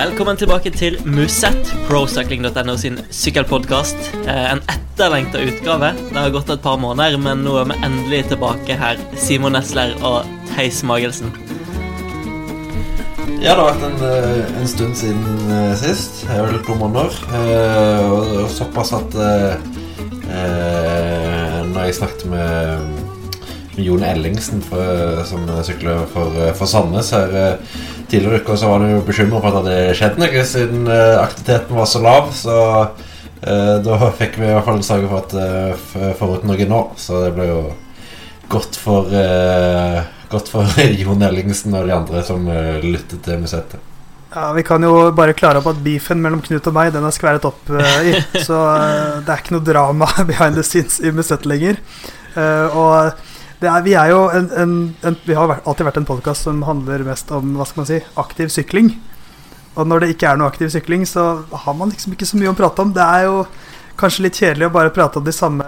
Velkommen tilbake til Musett, procycling.no sin sykkelpodkast. En etterlengta utgave. Det har gått et par måneder, men nå er vi endelig tilbake her. Simon Nesler og Theis Magelsen. Ja, det har vært en, eh, en stund siden uh, sist. Jeg er vel to måneder. Og, og såpass at eh, Når jeg snakket med Jon Ellingsen, for, som sykler for, for Sandnes her tidligere uka, så var du bekymra for at det hadde skjedd noe siden aktiviteten var så lav. Så da fikk vi i hvert fall sørge for at forut noe nå. Så det ble jo godt for Godt for Jon Ellingsen og de andre som uh, lyttet til musettet. Ja, Vi kan jo bare klare opp at beefen mellom Knut og meg Den er skværet opp uh, i. Så uh, det er ikke noe drama behind the scenes i musettet lenger. og er, vi er jo en, en, en, Vi har alltid vært en podkast som handler mest om hva skal man si, aktiv sykling. Og når det ikke er noe aktiv sykling, så har man liksom ikke så mye å prate om. Det er jo kanskje litt kjedelig å bare prate om de samme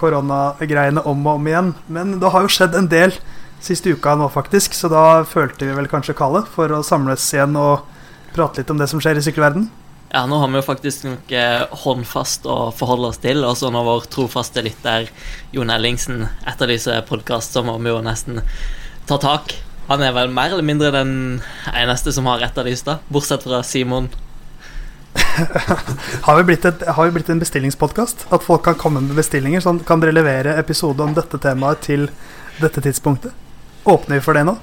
koronagreiene om og om igjen. Men det har jo skjedd en del siste uka nå, faktisk. Så da følte vi vel kanskje kallet for å samles igjen og prate litt om det som skjer i sykkelverden. Ja, nå har vi jo faktisk noe håndfast å forholde oss til. Og så når vår trofaste lytter Jon Ellingsen etterlyser podkast, så må vi jo nesten ta tak. Han er vel mer eller mindre den eneste som har etterlyst det, bortsett fra Simon. har, vi blitt et, har vi blitt en bestillingspodkast? At folk kan komme med bestillinger? Sånn, kan dere levere episode om dette temaet til dette tidspunktet? Åpner vi for det nå?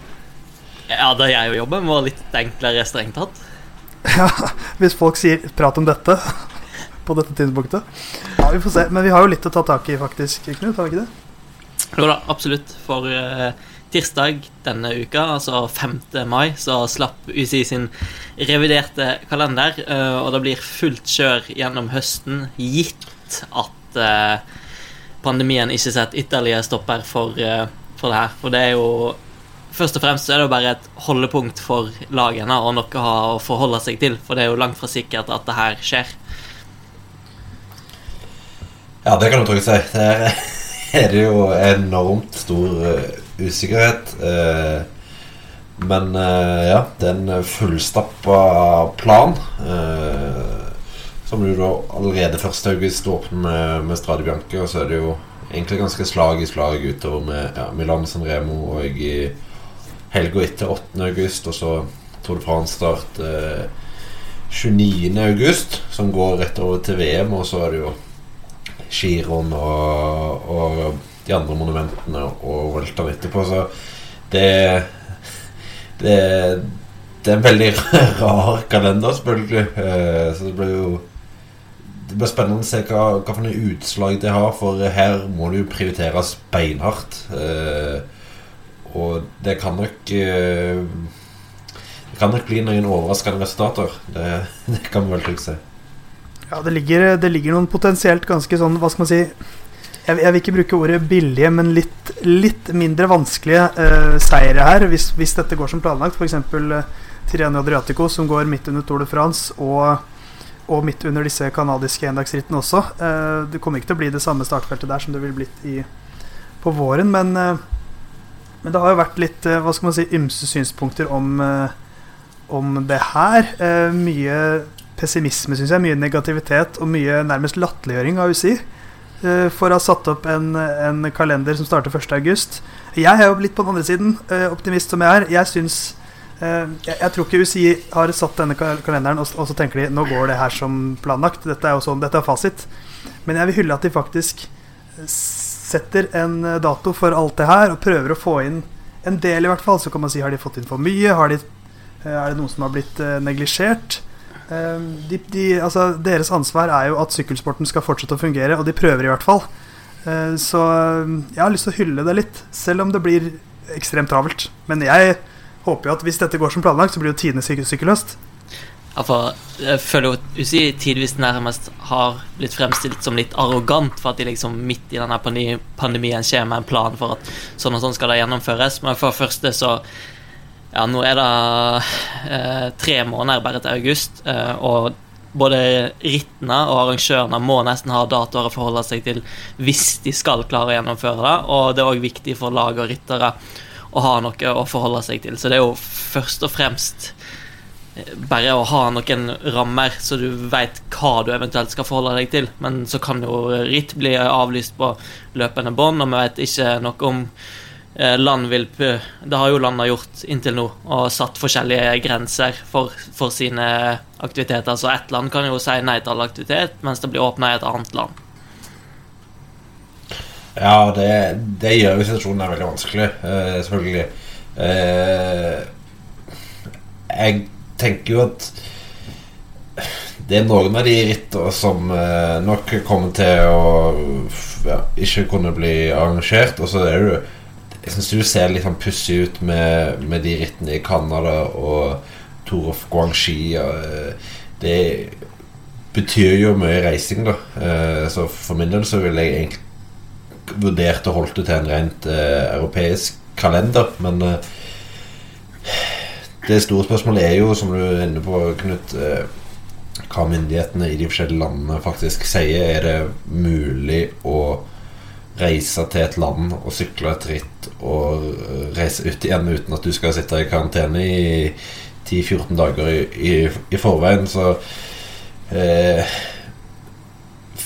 Ja, da jeg jo jobben vår litt enklere strengt tatt. Ja, hvis folk sier 'prat om dette' på dette tidspunktet. Ja, vi får se. Men vi har jo litt å ta tak i, faktisk, Knut. Har vi ikke det? Jo da, absolutt. For uh, tirsdag denne uka, altså 5. mai, så slapp UCI sin reviderte kalender. Uh, og det blir fullt kjør gjennom høsten, gitt at uh, pandemien ikke setter ytterligere stopper for for det her. For det er jo Først og fremst er det jo bare et holdepunkt for lagene og noe å forholde seg til. For det er jo langt fra sikkert at det her skjer. Ja, det kan du trygt si. Der er det jo enormt stor uh, usikkerhet. Uh, men uh, ja, det er en fullstappa plan. som du da allerede 1.8 åpner med, med Strade Bianche, og så er det jo egentlig ganske slag i slag utover med ja, Milan San Remo og i helga etter 8. august, og så Tour de France-start eh, 29. august, som går rett over til VM, og så er det jo Giron og, og de andre monumentene og Welton etterpå, så det, det det er en veldig rar kalender, selvfølgelig. Eh, så det blir jo det blir spennende å se hva, hva for utslag det har, for her må det jo prioriteres beinhardt. Eh, og det kan nok eh, Det kan nok bli noen overraskende resultater. Det, det kan vi vel trygt si. Ja, det ligger, det ligger, noen potensielt ganske sånn, hva skal man si Jeg, jeg vil ikke bruke ordet billige, men litt, litt mindre vanskelige eh, seire her, hvis, hvis, dette går som planlagt. F.eks. Eh, Tireno Adriatico, som går midt under Tour de France, og og midt under disse canadiske endagsrittene også. Eh, det kommer ikke til å bli det samme startfeltet der som det ville blitt i, på våren, men, eh, men, det har jo vært litt eh, hva skal man si, ymse synspunkter om, om det her. Mye pessimisme, syns jeg. Mye negativitet og mye nærmest latterliggjøring av UCI. For å ha satt opp en, en kalender som starter 1.8. Jeg er jo litt på den andre siden, optimist som jeg er. Jeg syns Eh, jeg, jeg, tror ikke UCI har satt denne kalenderen og, og, så tenker de nå går det her som planlagt. Dette er jo sånn, dette er fasit. Men jeg vil hylle at de faktisk eh, setter en eh, dato for alt det her og prøver å få inn en del, i hvert fall. Så kan man si har de fått inn for mye? De, er det noen som har blitt uh, neglisjert? De, de, altså, deres ansvar er jo at sykkelsporten skal fortsette å fungere, og de prøver i hvert fall. Så jeg har lyst til å hylle det litt, selv om det blir ekstremt travelt. Men jeg håper jo at hvis dette går som planlagt, så blir det tidenes sykkelløst. Ja, jeg føler jo UCI tidvis nærmest har blitt fremstilt som litt arrogant for at de liksom midt i denne pandemien skjer med en plan for at sånn og sånn skal det gjennomføres. Men for det første så Ja, nå er det eh, tre måneder bare til august, eh, og både rittene og arrangørene må nesten ha datoer å forholde seg til hvis de skal klare å gjennomføre det, og det er òg viktig for lag og ryttere å ha noe å forholde seg til. Så det er jo først og fremst bare å ha noen rammer, så du veit hva du eventuelt skal forholde deg til. Men så kan jo ritt bli avlyst på løpende bånd, og vi vet ikke noe om eh, land vil Det har jo landene gjort inntil nå, og satt forskjellige grenser for, for sine aktiviteter. Så ett land kan jo si nei til all aktivitet, mens det blir åpna i et annet land. Ja, det, det gjør jo situasjonen veldig vanskelig, uh, selvfølgelig. Uh, jeg tenker jo at det er noen av de rittene som uh, nok kommer til å ja, ikke kunne bli arrangert. Og så er det jo Jeg syns du ser litt sånn pussig ut med, med, de rittene i Canada og Tour of Guangxi. det betyr jo mye reising, da. så for min del så ville jeg egentlig vurdert å holde det til en rent europeisk kalender, men det store spørsmålet er jo, som du er inne på, Knut, uh, hva myndighetene i de forskjellige landene faktisk sier. Er det mulig å reise til et land og sykle et ritt og reise ut igjen uten at du skal sitte i karantene i 10-14 dager i, i, i, forveien? Så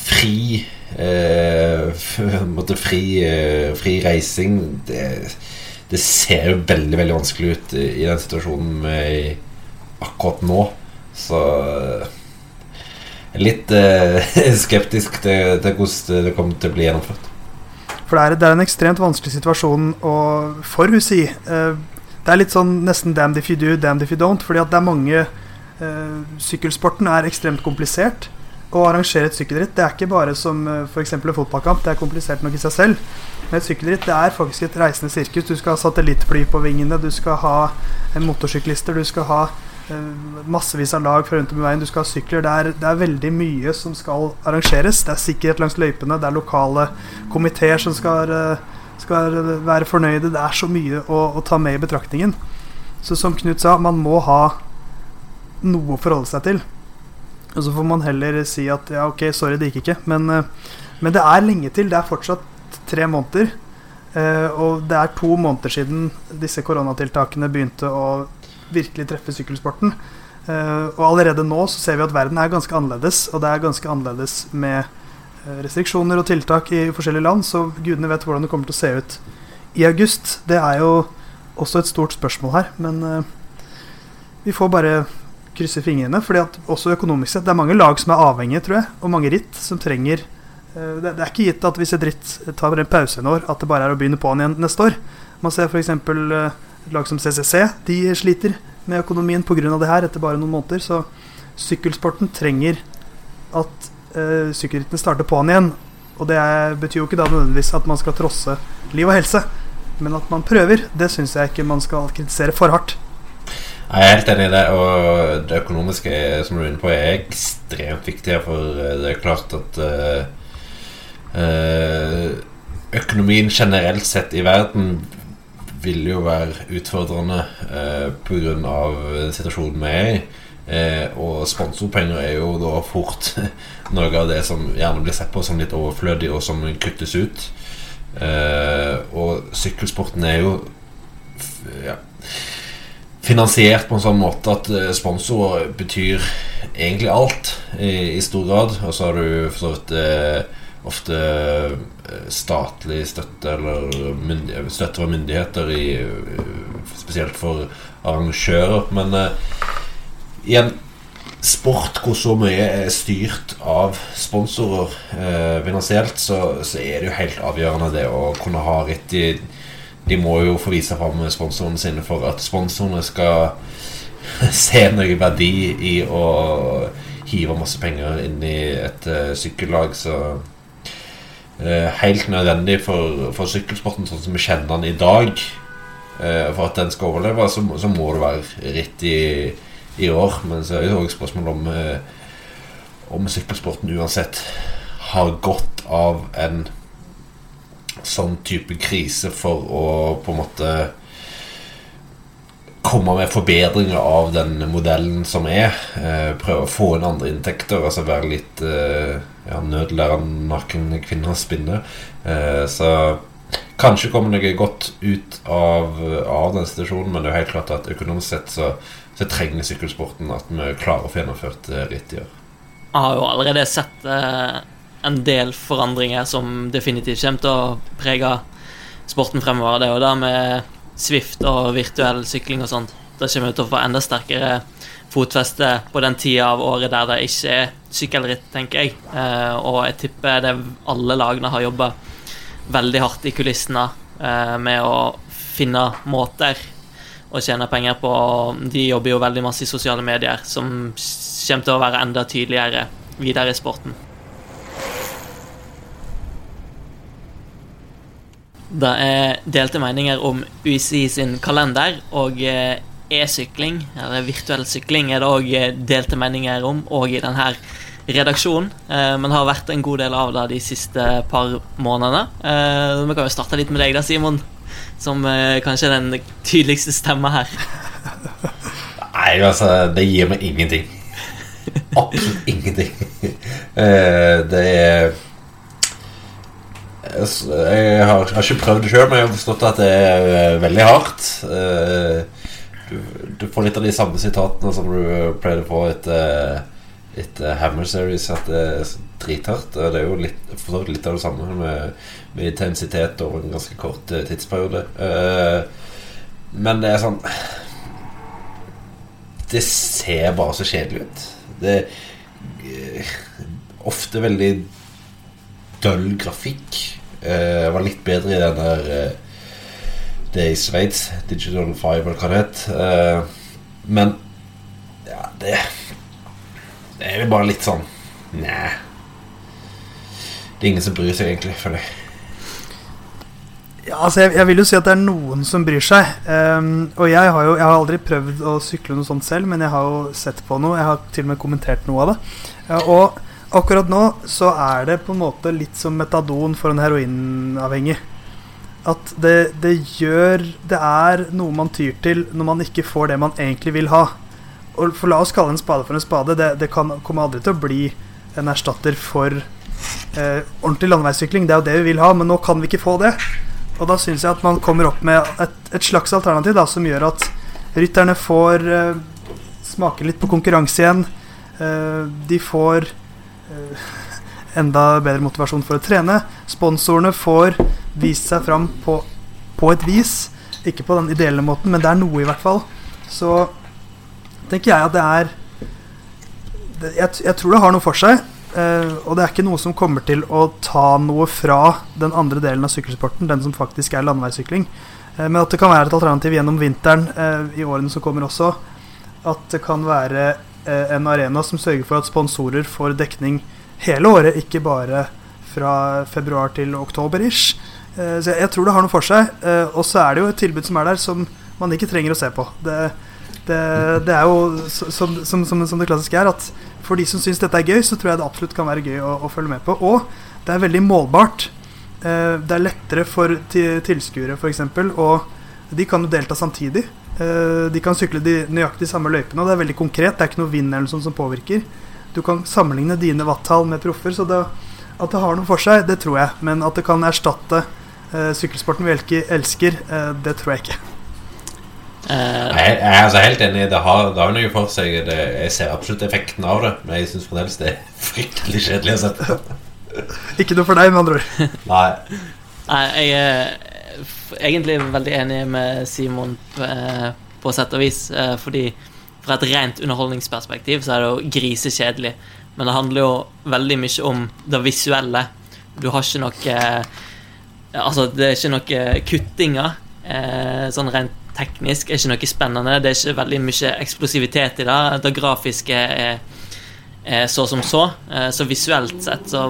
fri eh, fri, eh, fri reising det, det, ser jo veldig veldig vanskelig ut i, i den situasjonen vi akkurat nå. Så litt eh, skeptisk til, til, hvordan det kommer til å bli gjennomført. For det er, det er en ekstremt vanskelig situasjon å, for UCI. Eh, det er litt sånn nesten damn if you do, damn if you don't. Fordi at det er mange eh, Sykkelsporten er ekstremt komplisert å arrangere et sykkelritt det er ikke bare som eh, f.eks. en fotballkamp. Det er komplisert nok i seg selv. Men et sykkelritt det er faktisk et reisende sirkus. Du skal ha satellittfly på vingene, du skal ha motorsyklister, du skal ha uh, massevis av lag fra rundt om i veien, du skal ha sykler. Det er, det er, veldig mye som skal arrangeres. Det er sikkerhet langs løypene, det er lokale komiteer som skal, uh, skal være fornøyde. Det er så mye å, å ta med i betraktningen. Så som Knut sa, man må ha noe å forholde seg til. Og så får man heller si at ja, ok, sorry, det gikk ikke. Men, eh, men det er lenge til. Det er fortsatt tre måneder. Uh, og det er to måneder siden disse koronatiltakene begynte å virkelig treffe sykkelsporten. Uh, og allerede nå så ser vi at verden er ganske annerledes. Og det er ganske annerledes med restriksjoner og tiltak i forskjellige land. Så gudene vet hvordan det kommer til å se ut i august. Det er jo også et stort spørsmål her. Men vi får bare krysse fingrene. fordi at også økonomisk sett, det er mange lag som er avhengige, tror jeg, og mange ritt som trenger det, det, er ikke gitt at hvis et ritt tar en pause en år, at det bare er å begynne på den igjen neste år. Man ser f.eks. Uh, et lag som CCC. De sliter med økonomien pga. det her etter bare noen måneder. Så sykkelsporten trenger at uh, sykkelrittene starter på'n igjen. Og det er, betyr jo ikke da nødvendigvis at man skal trosse liv og helse, men at man prøver. Det syns jeg ikke man skal kritisere for hardt. Jeg er helt enig i det. Og det økonomiske som du er inne på, er ekstremt viktig. For eh, det er klart at uh, økonomien generelt sett i verden vil jo være utfordrende eh, pga. situasjonen vi er i. Eh, og sponsorpenger er jo da fort noe av det som gjerne blir sett på som litt overflødig, og som kuttes ut. Eh, og sykkelsporten er jo ja, finansiert på en sånn måte at eh, sponsorer betyr egentlig alt i, i stor grad. Og så har du for så vidt eh, ofte eh, statlig støtte eller støtte fra myndigheter i, spesielt for arrangører. Men i en sport hvor så mye er styrt av sponsorer uh, finansielt, så, så, er det jo helt avgjørende det å kunne ha rett i de må jo få vise fram sponsorene sine for at sponsorene skal se noe verdi i å hive masse penger inn i et uh, sykkellag. Så uh, helt nødvendig for, for, sykkelsporten sånn som vi kjenner den i dag. Uh, for at den skal overleve, så, så må det være ritt i, i, år. Men så er det òg spørsmål om, om sykkelsporten uansett har godt av en sånn type krise for å på en måte komme med forbedringer av den modellen som er. Eh, prøve å få inn andre inntekter. Altså være litt eh, ja, nød lærer naken kvinner spinne. Eh, så Kanskje kommer noe godt ut av, av den situasjonen, men det er jo helt klart at økonomisk sett så, så trenger sykkelsporten at vi klarer å få gjennomført eh, ritt i år. Jeg har jo allerede sett eh, en del forandringer som definitivt kommer til å prege sporten fremover. Det er jo det med Swift og virtuell sykling og sånt. Da kommer vi til å få enda sterkere fotfeste på den tida av året der det ikke er sykkelritt, tenker jeg. Eh, og jeg tipper det alle lagene har jobba veldig hardt i kulissene eh, med å finne måter å tjene penger på. De jobber jo veldig masse i sosiale medier, som kommer til å være enda tydeligere videre i sporten. Det er delte meninger om UiC sin kalender, og eh, e-sykling, eller virtuell sykling, er det òg delte meninger om, og i denne redaksjonen. Eh, men har vært en god del av det de siste par månedene. Eh, vi kan jo starte litt med deg, da, Simon, som kanskje er den tydeligste stemma her. Nei, altså, det gir meg ingenting. Absolutt ingenting. det er jeg har, har, ikke prøvd det sjøl, men jeg har forstått at det er uh, veldig hardt. Uh, du, du, får litt av de samme sitatene som du pleide å få etter, etter Hammer Series, at det er drithardt. Det er jo litt, litt av det samme med, med intensitet over en ganske kort uh, tidsperiode. men det er sånn Det ser bare så kjedelig ut. Det er ofte veldig døll grafikk. Uh, var litt bedre i den der uh, Det i Sveits. Digital Five, eller hva det het. Uh, men ja, det Det er jo bare litt sånn Nei. Det er ingen som bryr seg, egentlig, føler jeg. Ja, altså jeg, jeg, vil jo si at det er noen som bryr seg. Um, og jeg har jo jeg har aldri prøvd å sykle noe sånt selv, men jeg har jo sett på noe. Jeg har til og med kommentert noe av det. Uh, og akkurat nå så er det på en måte litt som metadon for en heroinavhengig. At det, det, gjør Det er noe man tyr til når man ikke får det man egentlig vil ha. Og for La oss kalle en spade for en spade. Det, det kan, kommer aldri til å bli en erstatter for eh, ordentlig landeveissykling. Det er jo det vi vil ha, men nå kan vi ikke få det. Og da syns jeg at man kommer opp med et, et slags alternativ da, som gjør at rytterne får eh, smake litt på konkurranse igjen. Eh, de får enda bedre motivasjon for å trene. Sponsorene får vist seg fram på, på, et vis. Ikke på den ideelle måten, men det er noe, i hvert fall. Så tenker jeg at det er det, jeg, jeg, tror det har noe for seg. Uh, og det er ikke noe som kommer til å ta noe fra den andre delen av sykkelsporten, den som faktisk er landeveissykling. Uh, men at det kan være et alternativ gjennom vinteren uh, i årene som kommer også. At det kan være Eh, en arena som sørger for at sponsorer får dekning hele året, ikke bare fra februar til oktober-ish. Eh, så jeg tror det har noe for seg. Eh, og så er det jo et tilbud som er der, som man ikke trenger å se på. Det, det, det er jo som, som, som, som, det klassiske er, at for de som syns dette er gøy, så tror jeg det absolutt kan være gøy å, å følge med på. Og det er veldig målbart. Det er lettere for tilskuere, f.eks., og de kan jo delta samtidig. Uh, de kan sykle de nøyaktig samme løypene, og det er veldig konkret. Det er ikke noe vind eller noe sånt som påvirker. Du kan sammenligne dine wattall med proffer, så det, at det har noe for seg, det tror jeg. Men at det kan erstatte uh, sykkelsporten vi elsker, uh, det tror jeg ikke. jeg, jeg er altså helt enig. Det har, det har noe for seg. Det, jeg ser absolutt effekten av det, men jeg syns fremdeles det er fryktelig kjedelig å se på. ikke noe for deg, med andre ord. Nei. Nei, jeg egentlig veldig enig med Simon eh, på sett og vis. Eh, fordi fra et rent underholdningsperspektiv så er det jo grisekjedelig. Men det handler jo veldig mye om det visuelle. Du har ikke noe Altså, det er ikke noe kuttinger. Eh, sånn rent teknisk er ikke noe spennende. Det er ikke veldig mye eksplosivitet i det. Det grafiske er, er så som så. Så visuelt sett så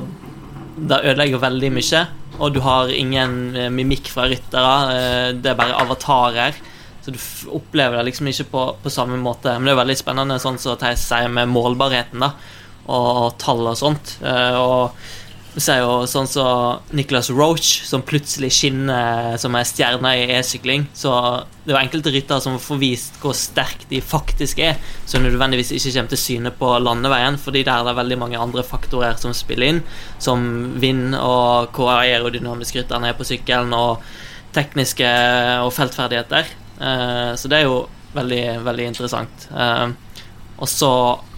Det ødelegger veldig mye og du har ingen eh, mimikk fra ryttere. Eh, det er bare avatarer. Så du opplever det liksom ikke på, på, samme måte. Men det er veldig spennende, sånn som Theis sier, med målbarheten da og tall og sånt. Eh, og Du ser jo sånn som Nicholas Roach, som plutselig skinner som er stjerne i e-sykling. Så det jo enkelte ryttere som får vist hvor sterke de faktisk er, som nødvendigvis ikke kommer til syne på landeveien, fordi der er det veldig mange andre faktorer som spiller inn, som vind og hvor aerodynamisk rytterne er på sykkelen, og tekniske og feltferdigheter. Eh, så det er jo veldig, veldig interessant. Eh, og så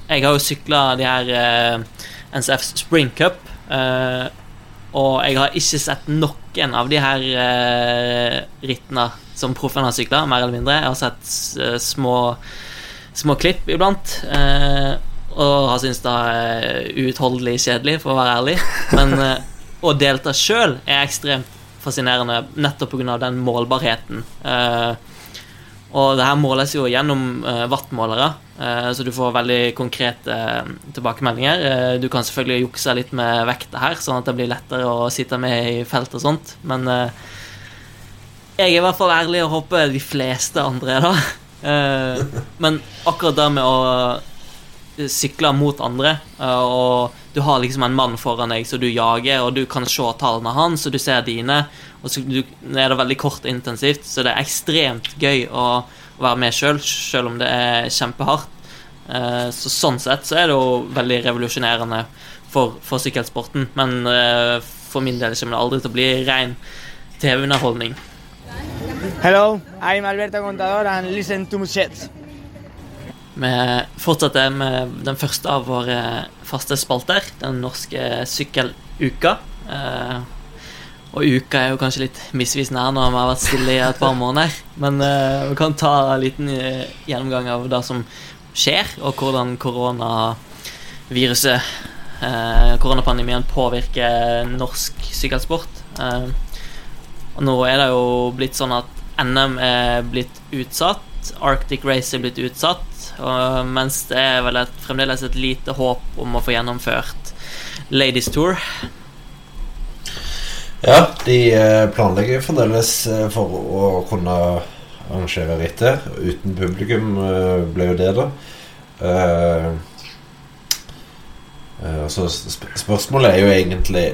Jeg har jo sykla de her eh, NCF Spring Cup. Uh, og jeg har ikke sett noen av de her uh, rittene som proffen har sykla, mer eller mindre. Jeg har sett uh, små, små klipp iblant. og har syntes det er uutholdelig kjedelig, for å være ærlig. Men å delta sjøl er ekstremt fascinerende nettopp pga. den målbarheten. Og det her måles jo gjennom wattmålere. Eh, så du får veldig konkrete eh, tilbakemeldinger. Eh, du kan selvfølgelig jukse litt med vekta her, sånn at det blir lettere å sitte med i felt og sånt, men jeg er i hvert fall ærlig og håper de fleste andre er det. Men akkurat det med å sykle mot andre, og du har liksom en mann foran deg som du jager, og du kan se tallene hans, og du ser dine, og så er det veldig kort og intensivt, så det er ekstremt gøy å være med sjøl, selv om det er kjempehardt. Eh, så sånn sett så er det jo veldig revolusjonerende for, for sykkelsporten. Men eh, for min del kommer det aldri til å bli ren TV-underholdning. Hello, I'm Alberto Contador and listen to Muchets. Vi fortsetter med den første av våre faste spalter, den norske sykkeluka. Eh, og uka er jo kanskje litt misvisende her når vi har vært stille i et par måneder. Men uh, vi kan ta en liten uh, gjennomgang av det som skjer, og hvordan koronaviruset, koronapandemien, påvirker norsk sykkelsport. og nå er det jo blitt sånn at NM er blitt utsatt. Arctic Race er blitt utsatt. Og, mens det er vel et, fremdeles et lite håp om å få gjennomført Ladies Tour. Ja, de eh, planlegger fremdeles eh, for å kunne arrangere rittet. Uten publikum eh, ble jo det, da. Så spørsmålet er jo egentlig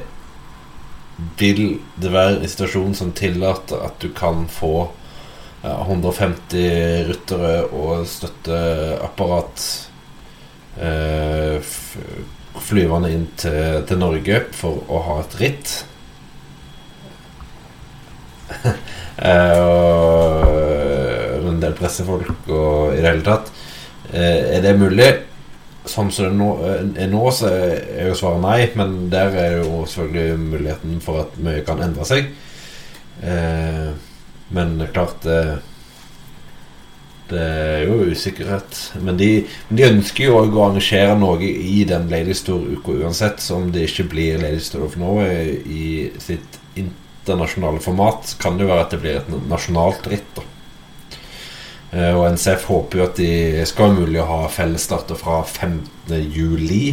Vil det være en situasjon som tillater at du kan få 150 ryttere og støtteapparat flyvende inn til, til Norge for å ha et ritt? Eh, og en del pressefolk og i det hele tatt. Eh, er det mulig? Sånn som det nå, eh, er nå, så er jo svaret nei, men der er jo selvfølgelig muligheten for at mye kan endre seg. Men klart det, det er jo usikkerhet. Men de, de ønsker jo å arrangere noe i den Ladies Tour-uka uansett, om det ikke blir Ladies Tour of Norway i sitt internasjonale format, kan det jo være at det blir et nasjonalt ritt. da eh, og NCF håper jo at de skal være mulig å ha fellesstarter fra 15. juli.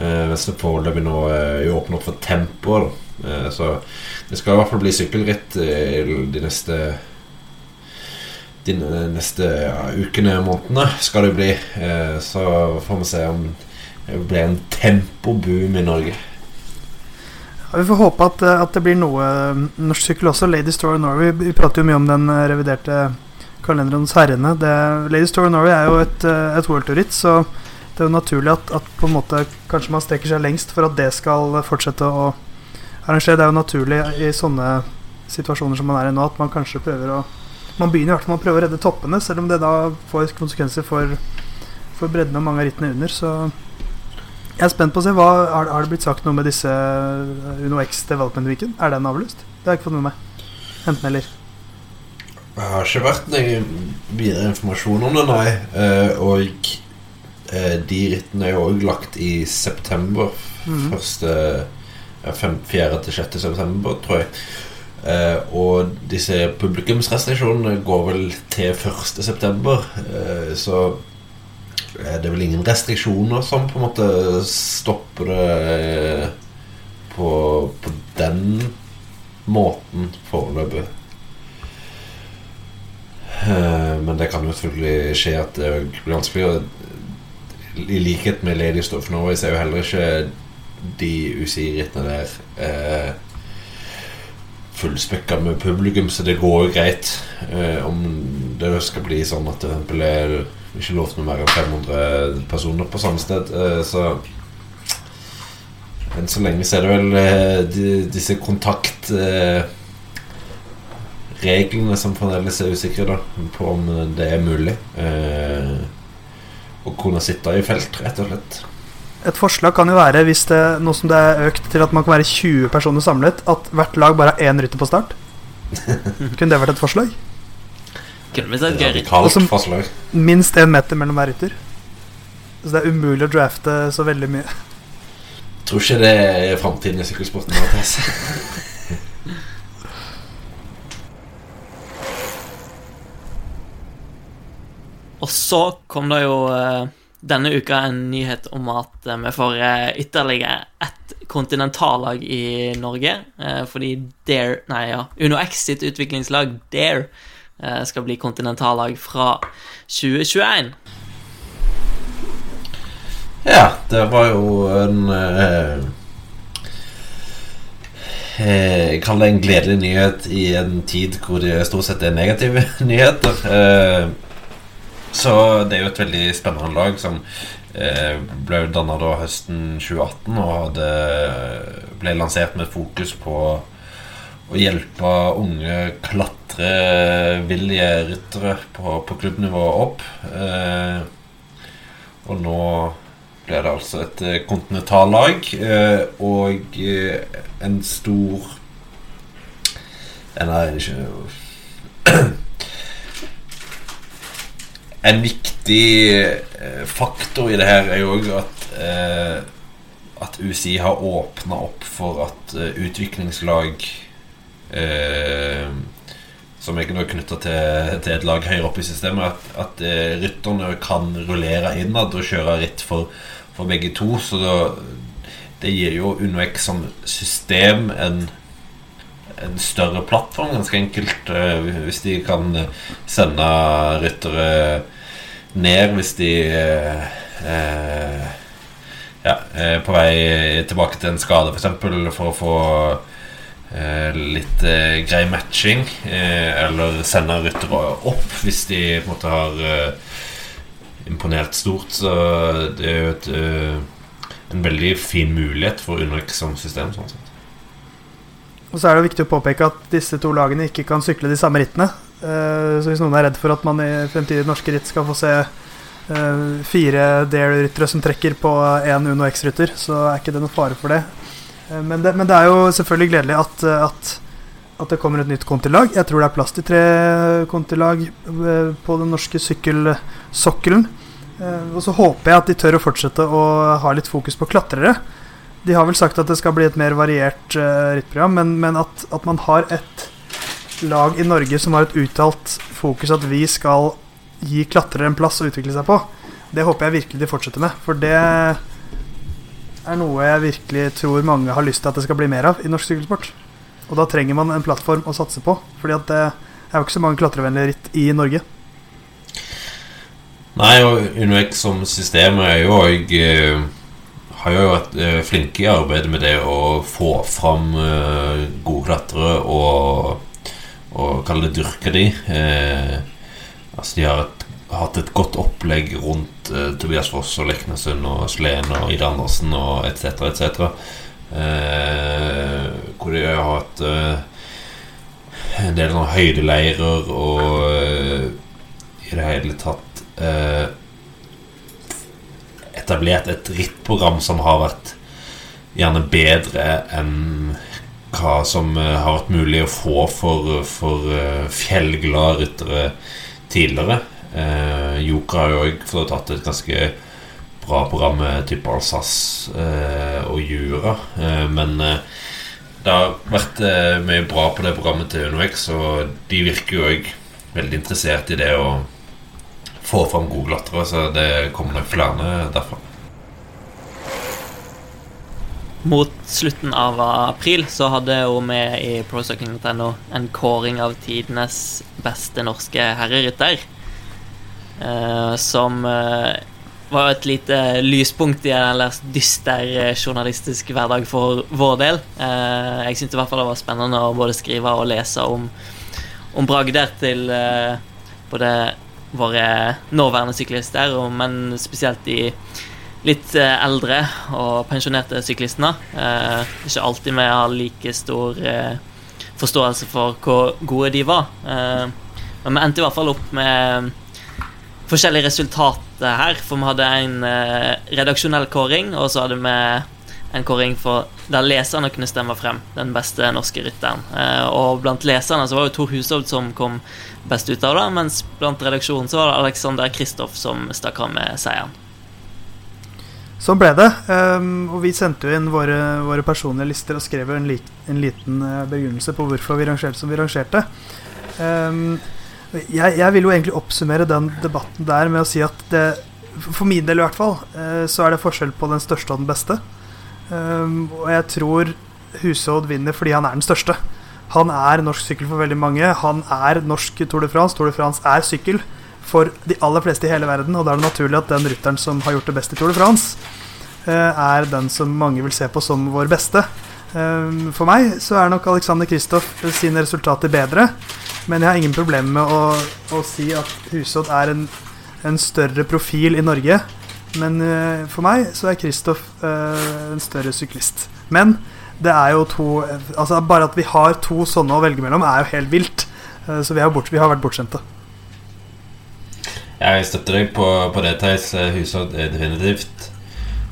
Eh, mens det foreløpig nå er åpner opp for tempo. Eh, så det skal i hvert fall bli sykkelritt de neste De neste ja, ukene, månedene, skal det bli. Så får vi se om det blir en tempoboom i Norge. Vi får håpe at, eh, at, det blir noe norsk sykkel også. Lady Store Norway. Vi prater jo mye om den eh, reviderte kalenderen hos herrene. Det, Lady Store Norway er jo et, eh, et worldtour-ritt, så det er jo naturlig at, at, på en måte kanskje man strekker seg lengst for at det skal fortsette å arrangere. Det er jo naturlig i sånne situasjoner som man er i nå, at man kanskje prøver å Man begynner i hvert fall med å prøve å redde toppene, selv om det da får konsekvenser for, for bredden og mange av rittene under. Så jeg er spent på å se, hva, har, har, det blitt sagt noe med disse eh, Uno X Development Weekend? Er den avlyst? Det har jeg ikke fått med meg. Enten eller. Det har ikke vært noe videre informasjon om det, nei. Uh, og uh, de rittene er jo òg lagt i september. Mm. Første uh, 4. til 6. september, tror jeg. Eh, og disse publikumsrestriksjonene går vel til 1. september. så er det vel ingen restriksjoner som på en måte stopper det eh, på, på den måten foreløpig. Eh, men det kan jo selvfølgelig skje at det blir vanskelig. I likhet med Lady Stuff Norway så er jo heller ikke de UCI-rittene der eh, fullspekka med publikum, så det går jo greit. Eh, om det skal bli sånn at det blir ikke lov til mer enn 500 personer på samme sted, eh, så enn så lenge så er det vel eh, de, disse kontaktreglene eh, som fremdeles er usikre da, på om det er mulig. Eh, å kunne sitte i felt, rett og slett. Et forslag kan jo være, hvis det, nå som det er økt til at man kan være 20 personer samlet, at hvert lag bare har én rytter på start. Kunne det vært et forslag? Kunne blitt et gøy Også- forslag. Minst én meter mellom hver rytter. Så det er umulig å drafte så veldig mye. Tror ikke det er framtiden i sykkelsporten. Og så kom det jo eh, denne uka en nyhet om at eh, vi får eh, ytterligere ett kontinentallag i Norge. eh, fordi Dare Nei, ja. Uno X sitt utviklingslag Dare skal bli kontinentallag fra 2021. Ja, det var jo en Jeg kaller det en gledelig nyhet i en tid hvor det stort sett er negative nyheter. Så det er jo et veldig spennende lag som eh, ble danna da høsten 2018 og hadde, ble lansert med fokus på å hjelpe unge klatrevillige ryttere på, på klubbnivå opp. Eh, og nå ble det altså et eh, kontinentallag eh, og eh, en stor Nei, ikke En viktig eh, faktor i det her er jo òg at eh, at UCI har åpna opp for at eh, utviklingslag eh, som er knytta til, til et lag høyere oppe i systemet, at, at eh, rytterne kan rullere innad og kjøre ritt for, for begge to. Så da, det gir jo UnoX som system en, en større plattform, ganske enkelt. hvis de kan sende ryttere ned hvis de eh, eh, ja, er på vei tilbake til en skade, f.eks. For, eksempel, for å få eh, litt eh, grei matching. Eh, eller sende ryttere opp hvis de på en måte har eh, imponert stort. Så det er jo et, eh, en veldig fin mulighet for Unox som system. Sånn sett. Og så er det viktig å påpeke at disse to lagene ikke kan sykle de samme rittene. Eh, så hvis noen er redd for at man i fremtidige norske ritt skal få se eh, fire Dare-ryttere som trekker på én Uno X-rytter, så er ikke det noe fare for det. Eh, men det. Men det er jo selvfølgelig gledelig at, at, at det kommer et nytt kontilag. Jeg tror det er plass til tre kontilag på den norske sykkelsokkelen. Og så håper jeg at de tør å fortsette å ha litt fokus på klatrere. De har vel sagt at det skal bli et mer variert rittprogram, men, men at, at man har et lag i Norge som har et uttalt fokus at vi skal gi klatrere en plass å utvikle seg på, det håper jeg virkelig de fortsetter med. For det er noe jeg virkelig tror mange har lyst til at det skal bli mer av i norsk sykkelsport. Og da trenger man en plattform å satse på, fordi at det er jo ikke så mange klatrevennlige ritt i Norge. Nei, og UnoX som system er jo òg har jo vært eh, flinke i arbeidet med det å få fram eh, gode klatrere og, og kalle det dyrke de. Eh, altså de har et, hatt et godt opplegg rundt eh, Tobias Foss og Leknesund og Sleen og Ida Andersen og etc. etc. Eh, hvor de har hatt eh, en del sånne høydeleirer og eh, i det hele tatt eh, etablert et rittprogram som har vært gjerne bedre enn hva som eh, har vært mulig å få for, for eh, fjellglade ryttere tidligere. Eh, Joker har jo også tatt et ganske bra program med type Alsace eh, og Jura, eh, men eh, det har vært mye bra på det programmet til UnoX, og de virker jo òg veldig interessert i det å få fram gode glattere, så det kommer nok flere derfra. Mot slutten av april så hadde hun med i prosucking.no en kåring av tidenes beste norske herrerytter. Uh, som uh, var et lite lyspunkt i en ellers dyster eh, journalistisk hverdag for vår del. Uh, jeg syntes i hvert fall det var spennende å både skrive og lese om, om bragder til både våre nåværende syklister, men spesielt de litt eldre og pensjonerte syklistene. Ikke alltid vi har like stor forståelse for hvor gode de var. Men vi endte i hvert fall opp med forskjellige resultater her. For vi hadde en redaksjonell kåring, og så hadde vi en kåring for der leserne kunne stemme frem den beste norske rytteren. Og blant leserne så var det Tor Hushovd som kom best ut av det, mens blant redaksjonen så var det Alexander Kristoff som stakk av med seieren. Sånn ble det. Um, og vi sendte jo inn våre, våre personlige lister og skrev en, li en liten uh, begrunnelse på hvorfor vi rangerte som vi rangerte. Um, jeg, jeg, vil jo egentlig oppsummere den debatten der med å si at det, for min del i hvert fall, uh, så er det forskjell på den største og den beste. Um, og jeg tror Husodd vinner fordi han er den største. Han er norsk sykkel for veldig mange. Han er norsk Tour de France. Tour de France er sykkel for de aller fleste i hele verden, og da er det naturlig at den rytteren som har gjort det best i Tour de France, eh, er den som mange vil se på som vår beste. Eh, for meg så er nok Alexander Kristoff sine resultater bedre, men jeg har ingen problemer med å, å si at Husodd er en, en, større profil i Norge. Men uh, for meg så er Kristoff uh, en større syklist. Men det er jo to Altså Bare at vi har to sånne å velge mellom, er jo helt vilt. Så vi har, bort, vi har vært bortskjemte. Jeg støtter deg på, på det, Theis. Huset er definitivt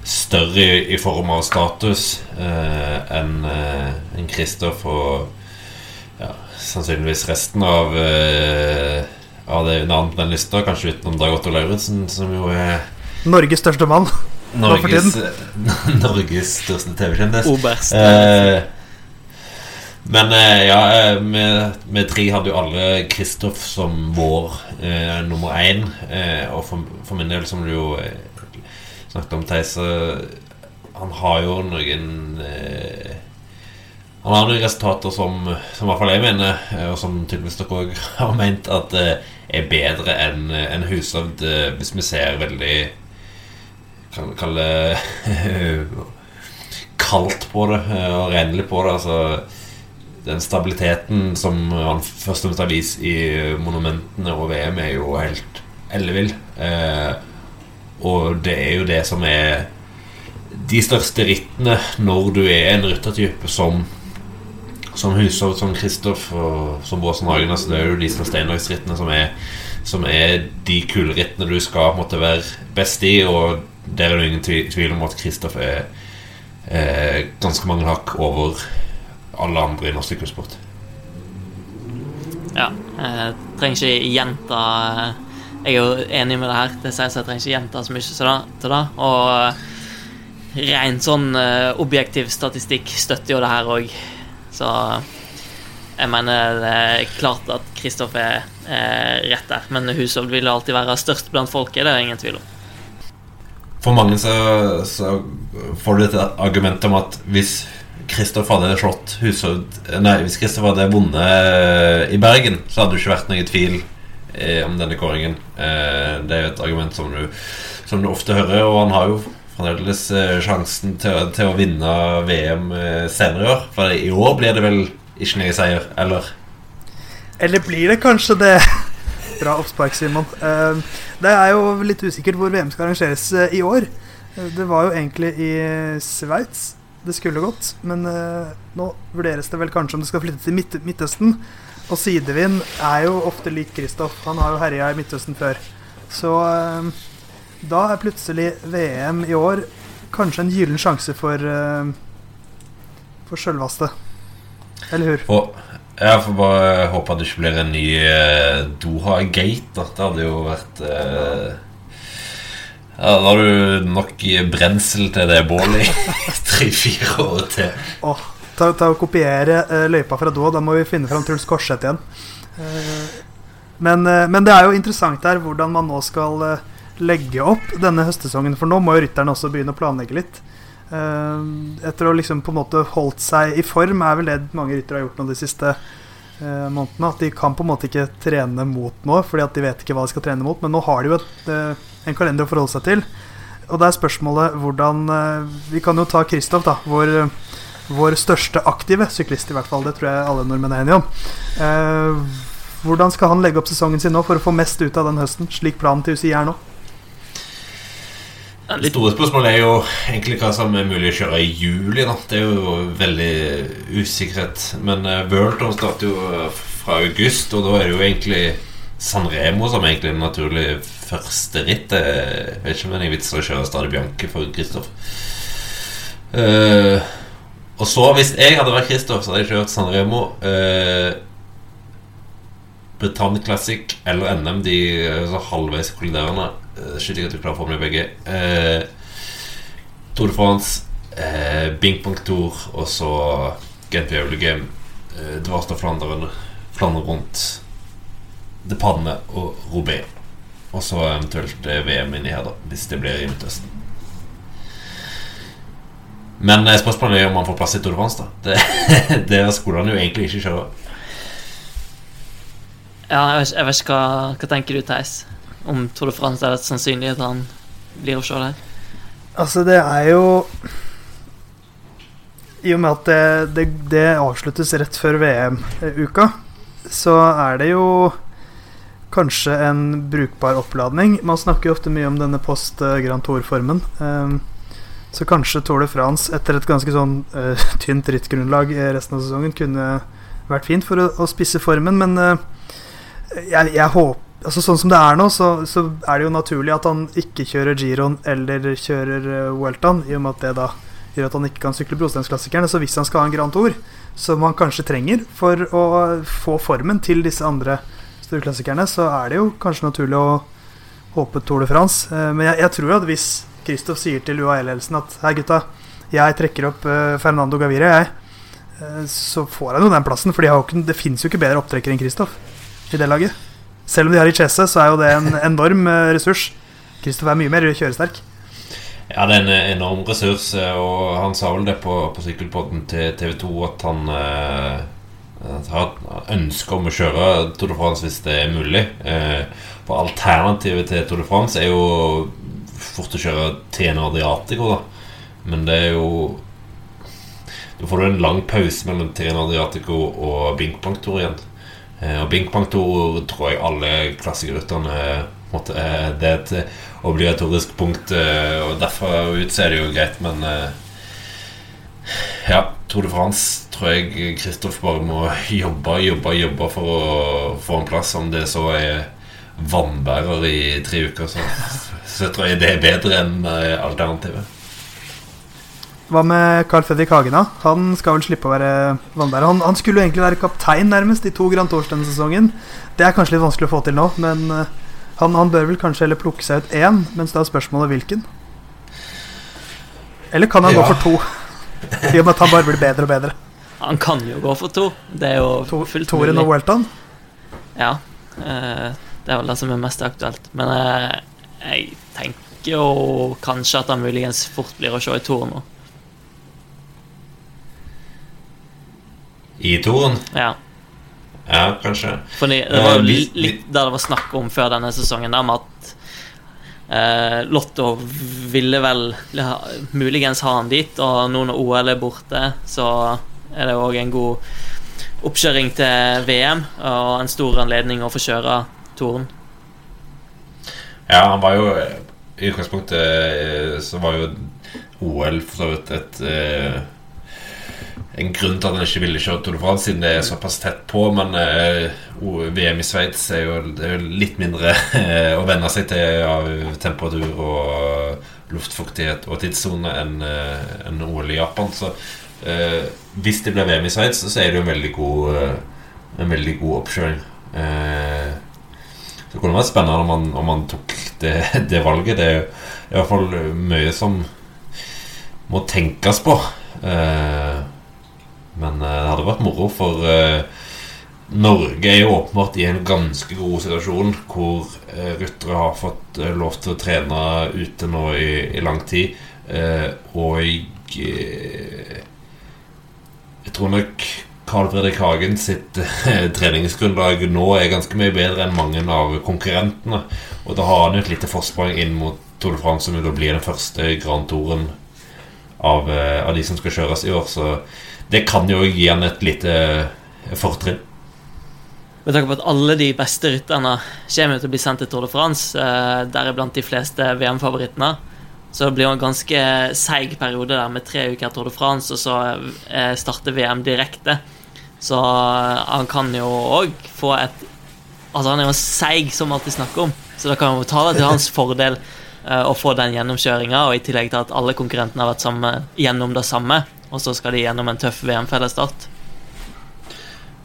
større i, i form av status eh, enn eh, en Kristoff og ja, sannsynligvis resten av, eh, av det navnet på den lista. Kanskje utenom Dag Otto Lauritzen, som jo er Norges største mann. Norges, Norges største TV-kjendis. Oberst. Eh, men eh, ja, eh, vi, tre hadde jo alle Kristoff som vår eh, nummer én. Eh, og for, for, min del, som du jo eh, snakket om, Theis Han har jo noen eh, Han har noen resultater som, som i hvert fall jeg mener, og som tydeligvis dere òg har ment, at er bedre enn en Hushovd, hvis vi ser veldig Kan kalle kaldt på det og renlig på det. altså den stabiliteten som han først og fremst har vist i monumentene og VM, er jo helt ellevill. Eh, og det er jo det som er de største rittene når du er en ryttertype som som Hushovd, som Kristoff og som Båsen Hagen. Altså det er jo de som steinlagsrittene som er, som er de kulerittene du skal måtte være best i. Og der er det ingen tvil om at Kristoff er eh, ganske mange hakk over alle andre i norsk sykkelsport. Ja. Jeg trenger ikke gjenta Jeg er jo enig med det her. Det sies jeg trenger ikke gjenta så mye til det. Og rent sånn eh, objektiv statistikk støtter jo det her òg. Så jeg mener det er klart at Kristoff er, er rett der. Men Hushovd vil alltid være størst blant folket, det er det ingen tvil om. For mange så, så får du et argument om at hvis Kristoff hadde slått Hushovd Nei, hvis Kristoff hadde vunnet eh, i Bergen, så hadde det ikke vært noen tvil eh, om denne kåringen. Eh, det er jo et argument som du, som du ofte hører, og han har jo fremdeles sjansen til, til, å vinne VM senere i år. For i år blir det vel ikke noen seier, eller? Eller blir det kanskje det? Bra oppspark, Simon. Det er jo litt usikkert hvor VM skal arrangeres i år. Det var jo egentlig i Sveits det skulle gått. Men uh, nå vurderes det vel kanskje om det skal flytte til Midt Midtøsten. Og sidevind er jo ofte lik Kristoff. Han har jo herja i Midtøsten før. Så uh, da er plutselig VM i år kanskje en gyllen sjanse for uh, For sjølvaste. Eller hur? Og jeg får bare håpe at det ikke blir en ny Doha-gate. Det hadde jo vært ja, Da har du nok brensel til det bålet i tre-fire år til. Oh, ta, ta og Kopiere uh, løypa fra da. Da må vi finne fram Truls Korseth igjen. Uh, men, uh, men, det er jo interessant her hvordan man nå skal legge opp denne høstsesongen. For nå må jo rytterne også begynne å planlegge litt. etter å liksom på en måte holdt seg i form, er vel det mange ryttere har gjort nå de siste månedene. At de kan på en måte ikke trene mot nå, fordi at de vet ikke hva de skal trene mot. Men nå har de jo et en kalender å forholde seg til. Og da er spørsmålet hvordan eh, Vi kan jo ta Kristoff, da. Vår, vår største aktive syklist, i hvert fall. Det tror jeg alle nordmenn er enige om. Eh, hvordan skal han legge opp sesongen sin nå for å få mest ut av den høsten, slik planen til UCI er nå? Det store spørsmålet er jo egentlig hva som er mulig å kjøre i juli. Da. Det er jo veldig usikkerhet. Men uh, World Tour starter jo fra august, og da er det jo egentlig San Remo som egentlig en naturlig første ritt. Jeg vet ikke om det er vits å kjøre Stade Bianche for Kristoff. Uh, og så, hvis jeg hadde vært Kristoff, så hadde jeg kjørt San Remo. Uh, Britannia Classic eller NM, de så halvveis kolliderende. Uh, Skyldig at du klarer å få med begge. Uh, Tour de France, uh, Bing Bang Tour og så Gent Viole Game. Uh, Dvarstad Flandern, Flandern rundt De Panne og Robé. Og så eventuelt VM inni her, da, hvis det blir i Midtøsten. Men spørsmålet er om han får plass i Tour de France. da Det, det skulle han jo egentlig ikke kjøre. Ja, jeg vet, jeg vet ikke hva, hva tenker du, Theis? Om Tour de France er det sannsynlig at han blir å se der? Altså, det er jo I og med at det, det, det avsluttes rett før VM-uka, så er det jo kanskje en brukbar oppladning. Man snakker jo ofte mye om denne post Grand Tour-formen. Um, så kanskje Tour de France, etter et ganske sånn uh, tynt rittgrunnlag resten av sesongen, kunne vært fint for å, å spisse formen, men uh, jeg, jeg håper altså Sånn som det er nå, så, så, er det jo naturlig at han ikke kjører Giron eller kjører uh, Welton, i og med at det da gjør at han ikke kan sykle brostensklassikerne. Så hvis han skal ha en Grand Tour, som han kanskje trenger for å få formen til disse andre storklassikerne, så er det jo kanskje naturlig å håpe Tour de France. Uh, men jeg, jeg, tror at hvis Kristoff sier til UAE-ledelsen at hei, gutta, jeg trekker opp uh, Fernando Gaviria, jeg, uh, så får han jo den plassen. For de ikke, det fins jo ikke bedre opptrekker enn Kristoff i det laget. Selv om de har Ichese, så er jo det en enorm eh, ressurs. Kristoff er mye mer kjøresterk. Ja, det er en enorm ressurs, eh, og han sa vel det på, på sykkelpodden til TV 2 at han eh, har ønske om å kjøre Tour de France hvis det er mulig. Eh, for alternativet til Tour de France er jo fort å kjøre TN Adriatico, da. Men det er jo Da får du en lang pause mellom TN Adriatico og Bink Bank Tour igjen. Eh, og Bing Bang Tour tror jeg alle klassikerrytterne Det er et obligatorisk punkt, eh, og derfor ut så er det jo greit, men eh, ja, Tour de France tror jeg Kristoff bare må jobbe, jobbe, jobbe for å få en plass. Om det så er vannbærer i tre uker, så, så tror jeg det er bedre enn alternativet. Hva med Carl Fredrik Hagen? da? Han skal vel slippe å være vannbærer. Han, han, skulle jo egentlig være kaptein nærmest i to Grand Tours denne sesongen. Det er kanskje litt vanskelig å få til nå, men uh, han, han, bør vel kanskje heller plukke seg ut én, mens da er spørsmålet hvilken. Eller kan han ja. gå for to? I og med at han bare blir bedre og bedre. Han kan jo gå for to. Det er jo to, fullt Toren mulig. og Welton? Ja. Uh, det er vel det som er mest aktuelt. Men uh, jeg tenker jo kanskje at han muligens fort blir å se i Toren nå. I toren? Ja. Ja, kanskje. Fordi det var jo litt, der det var snakk om før denne sesongen, der med at eh, Lotto ville vel muligens ha han dit, og nå når OL er borte, så er det òg en god oppkjøring til VM og en stor anledning å få kjøre toren. Ja, han var jo I utgangspunktet eh, så var jo OL for så vidt et, et eh, en grunn til at han ikke ville kjøre Tour de France, siden det er såpass tett på. Men uh, VM i Sveits er, er, jo litt mindre uh, å venne seg til av temperatur og luftfuktighet og tidssone enn uh, en OL i Japan. Så hvis det blir VM i Sveits, så er det jo en veldig god, en veldig god oppkjøring. så det kunne vært spennende om man, om han tok det, det, valget. Det er i hvert fall mye som må tenkes på. Uh, men uh, det hadde vært moro, for uh, Norge er jo åpenbart i en ganske god situasjon hvor uh, ryttere har fått lov til å trene ute nå i, i lang tid. og jeg, jeg tror nok Carl Fredrik Hagen sitt eh, treningsgrunnlag nå er ganske mye bedre enn mange av konkurrentene. Og da har han jo et lite forsprang inn mot Tour de France, som da blir den første Grand Touren av, eh, av de som skal kjøres i år. Så det kan jo gi han et lite fortrinn. Med tanke på at alle de beste rytterne kommer til å bli sendt til Tour de France, eh, deriblant de fleste VM-favorittene, så det blir jo en ganske seig periode der med tre uker Tour de France, og så eh, starter VM direkte. Så eh, han kan jo òg få et Altså, han er jo seig, som vi alltid snakker om, så da kan han jo ta det til hans fordel eh, å få den gjennomkjøringa, og i tillegg til at alle konkurrentene har vært sammen, gjennom det samme, og så skal de gjennom en tøff VM-fellesstart.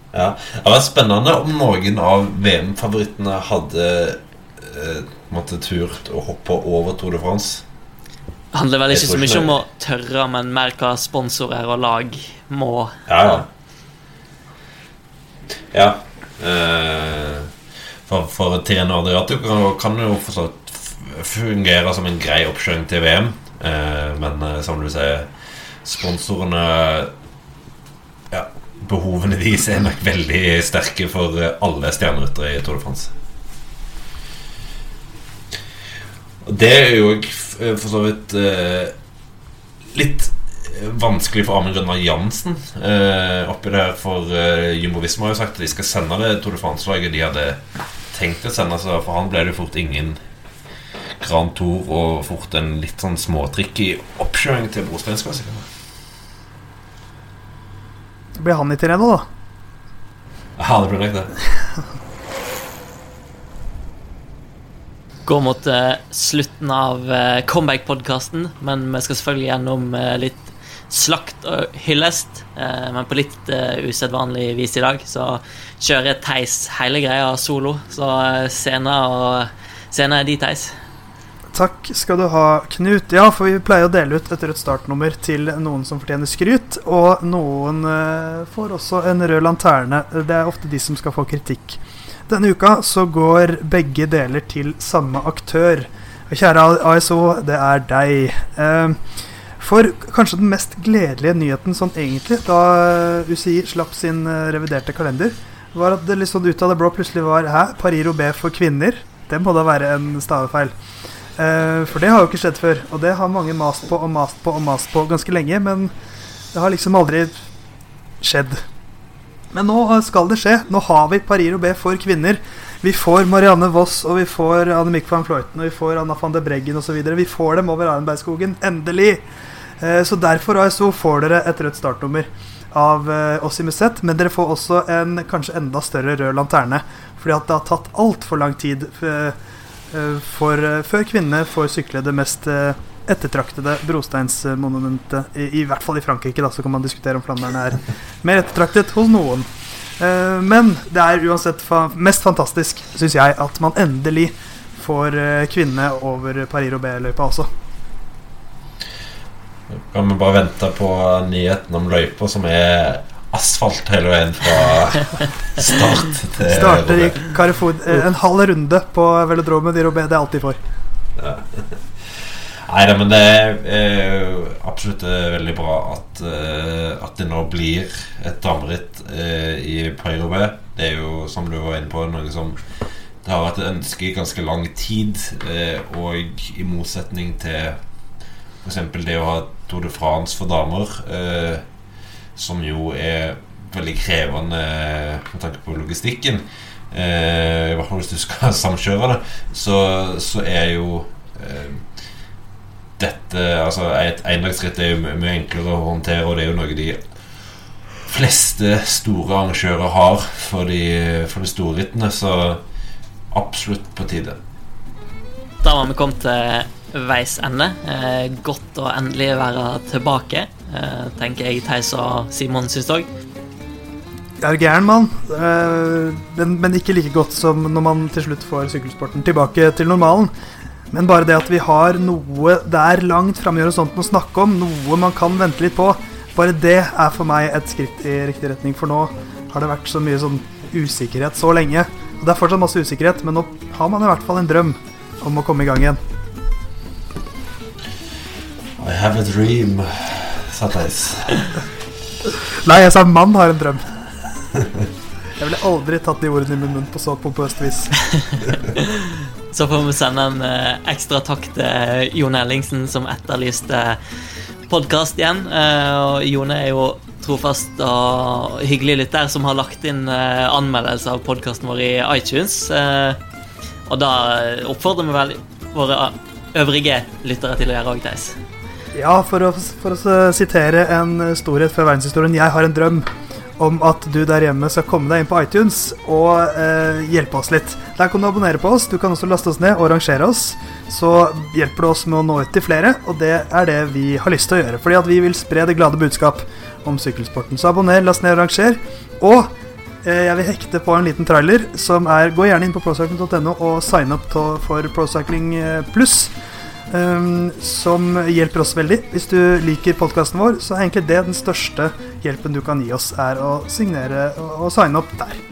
Ja, Det hadde vært spennende om noen av VM-favorittene hadde eh, måtte turt å hoppe over Tour de France. Det handler vel ikke så mye om å tørre, men mer hva sponsorer og lag må Ja, ja. ja. Eh, for, for Tireno Adriato kan, kan jo for så vidt f- fungere som en grei oppkjøring til VM. Eh, men eh, som du sier, sponsorene Ja, behovene deres er nok veldig sterke for eh, alle stjerneryttere i Tour de France. Det er jo for så vidt eh, litt eh, vanskelig for Amund Grønner Jansen eh, oppi der. For eh, Jumbo Visma har jo sagt at de skal sende det Tour de France-laget de hadde tenkt å sende. Så for han ble det fort ingen Grand Tour og fort en litt sånn småtrikk i oppkjøring til brosteinsklassikerne. Det blir han i redd, da. Ja, det blir nok det. Går mot eh, slutten av uh, comeback-podkasten, men vi skal selvfølgelig gjennom eh, litt slakt og hyllest. eh, men på litt uh, usedvanlig vis i dag, så kjører Theis hele greia solo. Så uh, og scenen er de, Theis. Takk skal du ha, Knut. Ja, for vi pleier å dele ut et rødt startnummer til noen som fortjener skryt, og noen eh, får også en rød lanterne. Det er ofte de som skal få kritikk. Denne uka så går begge deler til samme aktør. Kjære ASO, det er deg. Eh, for kanskje den mest gledelige nyheten sånn egentlig, da UCI slapp sin eh, reviderte kalender, var at det litt sånn ut av det blå plutselig var Hæ, Pariro B for kvinner? Det må da være en stavefeil. Eh, for det har jo ikke skjedd før, og det har mange mast på og mast på og mast på ganske lenge, men det har liksom aldri skjedd. Men nå skal det skje. Nå har vi Paris B for kvinner. Vi får Marianne Voss, og vi får Annemiek van Vleuten, og vi får Anna van de Breggen osv. Vi får dem over Arenbergskogen. Endelig! Eh, så derfor ASO får dere et rødt startnummer av eh, oss i Musett, men dere får også en kanskje enda større rød lanterne. Fordi at det har tatt altfor lang tid For, eh, for, eh, før kvinnene får sykle det mest eh, ettertraktede brosteinsmonumentet. I, I hvert fall i Frankrike, da, så kan man diskutere om Flandern er mer ettertraktet hos noen. Eh, men det er uansett mest fantastisk, syns jeg, at man endelig får eh, kvinnene over Paris-Roubais-løypa også. Kan vi bare vente på nyheten om løypa, som er asfalt hele veien fra start til Starter i Carrefour eh, en halv runde på velodromen i Robé. Det er alt de får. Nei da, men det er eh, absolutt eh, veldig bra at, at det nå blir et dameritt i Paris-Roubaix. Det er jo, som du var inne på, noe som det har vært et ønske i ganske lang tid. Og i motsetning til f.eks. det å ha Tour de France for damer, som jo er veldig krevende med tanke på logistikken, eh, i hvert fall hvis du skal samkjøre det, så, så er jo eh, dette altså Et endagsritt er jo mye enklere å håndtere, og det er jo noe de fleste store arrangører har for de, for de store rittene, så absolutt på tide. Da var vi kommet til veis ende. Eh, godt å endelig være tilbake, eh, tenker jeg Theis og Simon syns òg. Jeg er gæren mann, eh, men, men ikke like godt som når man til slutt får sykkelsporten tilbake til normalen. Men bare det at vi har noe der langt framme i horisonten å snakke om, noe man kan vente litt på, bare det er for meg et skritt i riktig retning. For nå har det vært så mye sånn usikkerhet så lenge. Og det er fortsatt masse usikkerhet, men nå har man i hvert fall en drøm om å komme i gang igjen. I have a dream, sa Theis. Nei, jeg sa mann har en drøm. Jeg ville aldri tatt de ordene i min munn på så pompøst vis. Så får vi sende en eh, ekstra takk til Jon Ellingsen, som etterlyste podkast igjen. Eh, og Jone er jo trofast og hyggelig lytter som har lagt inn anmeldelser anmeldelse av podkasten vår i iTunes. Eh, og da oppfordrer vi vel våre øvrige lyttere til å gjøre òg, Theis. Ja, for å, for å sitere en storhet fra verdenshistorien. Jeg har en drøm om at du der hjemme skal komme deg inn på iTunes og eh, hjelpe oss litt. Der kan du abonnere på oss. Du kan også laste oss ned og rangere oss. Så hjelper du oss med å nå ut til flere, og det er det vi har lyst til å gjøre. Fordi at vi vil spre det glade budskap om sykkelsporten. Så abonner, last ned og ranger. Og eh, jeg vil hekte på en liten trailer som er Gå gjerne inn på procycling.no og sign up for Procycling eh, pluss. Um, som hjelper oss veldig. Hvis du liker podkasten vår, så er egentlig det den største hjelpen du kan gi oss, er å signere og, signe opp der.